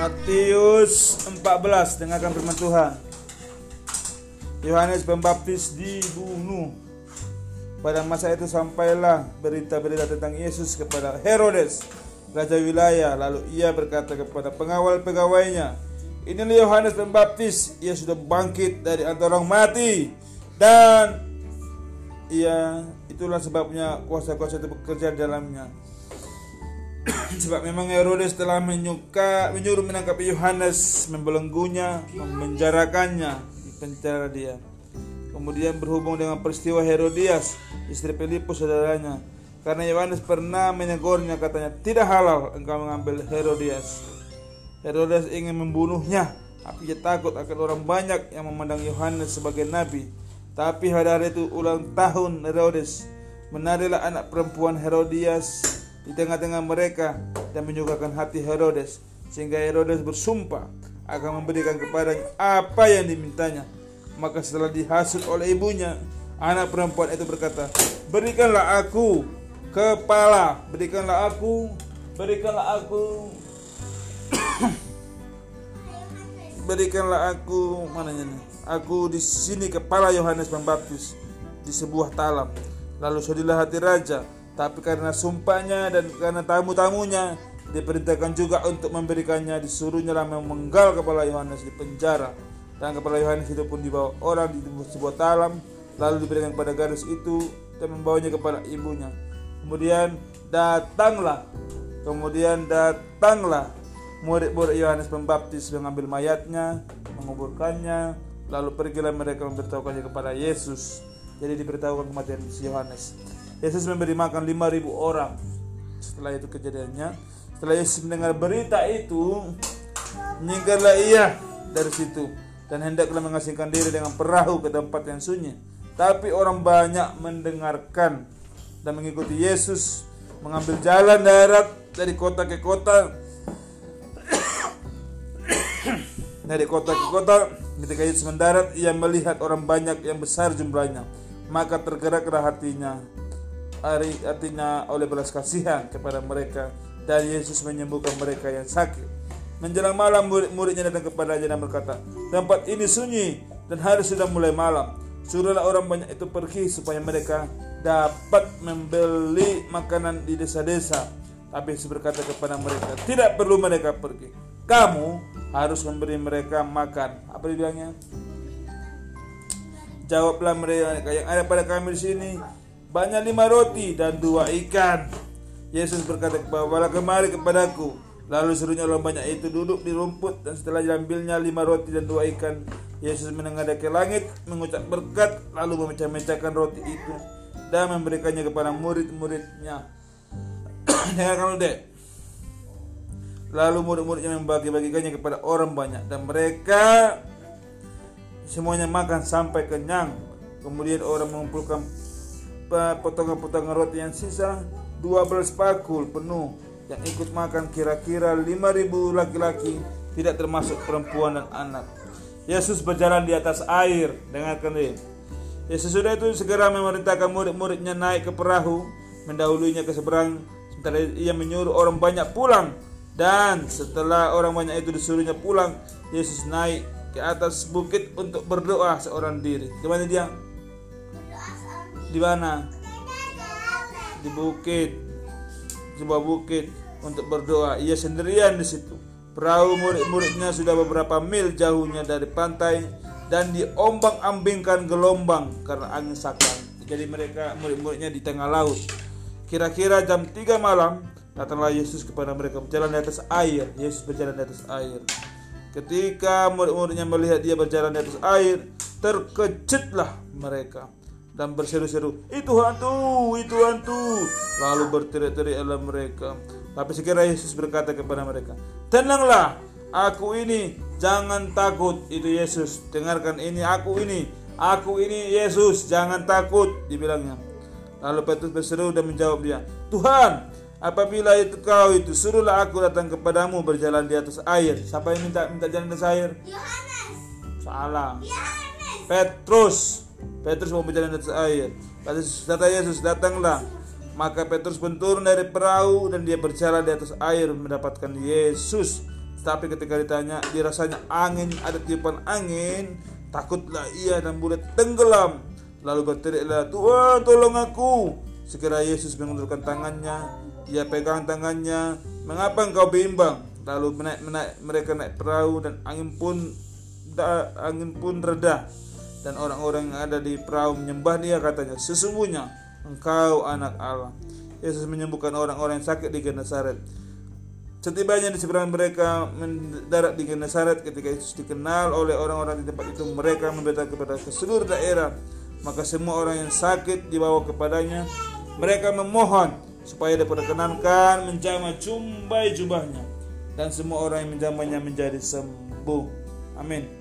Matius 14 dengarkan firman Tuhan. Yohanes Pembaptis dibunuh. Pada masa itu sampailah berita-berita tentang Yesus kepada Herodes, raja wilayah. Lalu ia berkata kepada pengawal pegawainya, Inilah Yohanes Pembaptis, ia sudah bangkit dari antara orang mati dan ia itulah sebabnya kuasa-kuasa itu bekerja dalamnya. Sebab memang Herodes telah menyuka, menyuruh menangkap Yohanes, membelenggunya, memenjarakannya, di penjara dia. Kemudian berhubung dengan peristiwa Herodias, istri Filipus saudaranya. Karena Yohanes pernah menegurnya katanya, tidak halal engkau mengambil Herodias. Herodes ingin membunuhnya, tapi ia takut akan orang banyak yang memandang Yohanes sebagai nabi. Tapi pada hari itu ulang tahun Herodes, menarilah anak perempuan Herodias di tengah-tengah mereka dan menyukakan hati Herodes, sehingga Herodes bersumpah akan memberikan kepadanya apa yang dimintanya. Maka setelah dihasut oleh ibunya, anak perempuan itu berkata, "Berikanlah aku kepala, berikanlah aku, berikanlah aku berikanlah aku mana ini aku di sini kepala Yohanes Pembaptis di sebuah talam lalu sudilah hati raja tapi karena sumpahnya dan karena tamu-tamunya diperintahkan juga untuk memberikannya disuruhnya lah memenggal kepala Yohanes di penjara dan kepala Yohanes itu pun dibawa orang di sebuah talam lalu diberikan kepada gadis itu dan membawanya kepada ibunya kemudian datanglah kemudian datanglah Murid-murid Yohanes Pembaptis mengambil mayatnya, menguburkannya, lalu pergilah mereka memberitahukannya kepada Yesus. Jadi diberitahukan kematian Yohanes. Yesus memberi makan 5000 orang. Setelah itu kejadiannya, setelah Yesus mendengar berita itu, menyingkirlah ia dari situ dan hendaklah mengasingkan diri dengan perahu ke tempat yang sunyi. Tapi orang banyak mendengarkan dan mengikuti Yesus mengambil jalan darat dari kota ke kota dari kota ke kota ketika Yesus mendarat ia melihat orang banyak yang besar jumlahnya maka tergeraklah hatinya artinya oleh belas kasihan kepada mereka dan Yesus menyembuhkan mereka yang sakit menjelang malam murid-muridnya datang kepadanya dan berkata tempat ini sunyi dan hari sudah mulai malam suruhlah orang banyak itu pergi supaya mereka dapat membeli makanan di desa-desa tapi Yesus berkata kepada mereka tidak perlu mereka pergi kamu harus memberi mereka makan. Apa dibilangnya? Jawablah mereka yang ada pada kami di sini banyak lima roti dan dua ikan. Yesus berkata, bawalah kemari kepadaku. Lalu serunya orang banyak itu duduk di rumput dan setelah diambilnya lima roti dan dua ikan, Yesus menengadah ke langit, mengucap berkat, lalu memecah-mecahkan roti itu dan memberikannya kepada murid-muridnya. Dengarkan dek. Lalu murid-muridnya membagi-bagikannya kepada orang banyak dan mereka semuanya makan sampai kenyang. Kemudian orang mengumpulkan potongan-potongan roti yang sisa 12 pakul penuh yang ikut makan kira-kira 5000 laki-laki tidak termasuk perempuan dan anak. Yesus berjalan di atas air. Dengarkan ini. Yesus sudah itu segera memerintahkan murid-muridnya naik ke perahu, mendahulunya ke seberang, sementara ia menyuruh orang banyak pulang dan setelah orang banyak itu disuruhnya pulang, Yesus naik ke atas bukit untuk berdoa seorang diri. Di mana dia? Di mana? Di bukit. Sebuah bukit untuk berdoa. Ia sendirian di situ. Perahu murid-muridnya sudah beberapa mil jauhnya dari pantai dan diombang-ambingkan gelombang karena angin sakang. Jadi mereka murid-muridnya di tengah laut. Kira-kira jam 3 malam Datanglah Yesus kepada mereka berjalan di atas air. Yesus berjalan di atas air. Ketika murid-muridnya melihat dia berjalan di atas air, terkejutlah mereka dan berseru-seru, "Itu hantu, itu hantu!" Lalu berteriak-teriaklah mereka. Tapi segera Yesus berkata kepada mereka, "Tenanglah, aku ini, jangan takut." Itu Yesus. Dengarkan ini, aku ini, aku ini Yesus, jangan takut, dibilangnya. Lalu Petrus berseru dan menjawab dia, "Tuhan, Apabila itu kau itu suruhlah aku datang kepadamu berjalan di atas air. Siapa yang minta minta jalan di atas air? Yohanes. Salah. Yohanes. Petrus. Petrus mau berjalan di atas air. Kata Yesus datanglah. Maka Petrus pun turun dari perahu dan dia berjalan di atas air mendapatkan Yesus. Tapi ketika ditanya, dirasanya angin, ada tiupan angin, takutlah ia dan mulai tenggelam. Lalu berteriaklah, Tuhan tolong aku. Segera Yesus mengulurkan tangannya, ia pegang tangannya, mengapa engkau bimbang? Lalu menaik, menaik, mereka naik perahu dan angin pun da, angin pun reda dan orang-orang yang ada di perahu menyembah dia katanya sesungguhnya engkau anak Allah Yesus menyembuhkan orang-orang yang sakit di Genesaret. Setibanya di seberang mereka mendarat di Genesaret ketika Yesus dikenal oleh orang-orang di tempat itu mereka memberitahu kepada seluruh daerah. Maka semua orang yang sakit dibawa kepadanya. Mereka memohon supaya dapat dikenankan menjamah jumbai jubahnya dan semua orang yang menjamahnya menjadi sembuh. Amin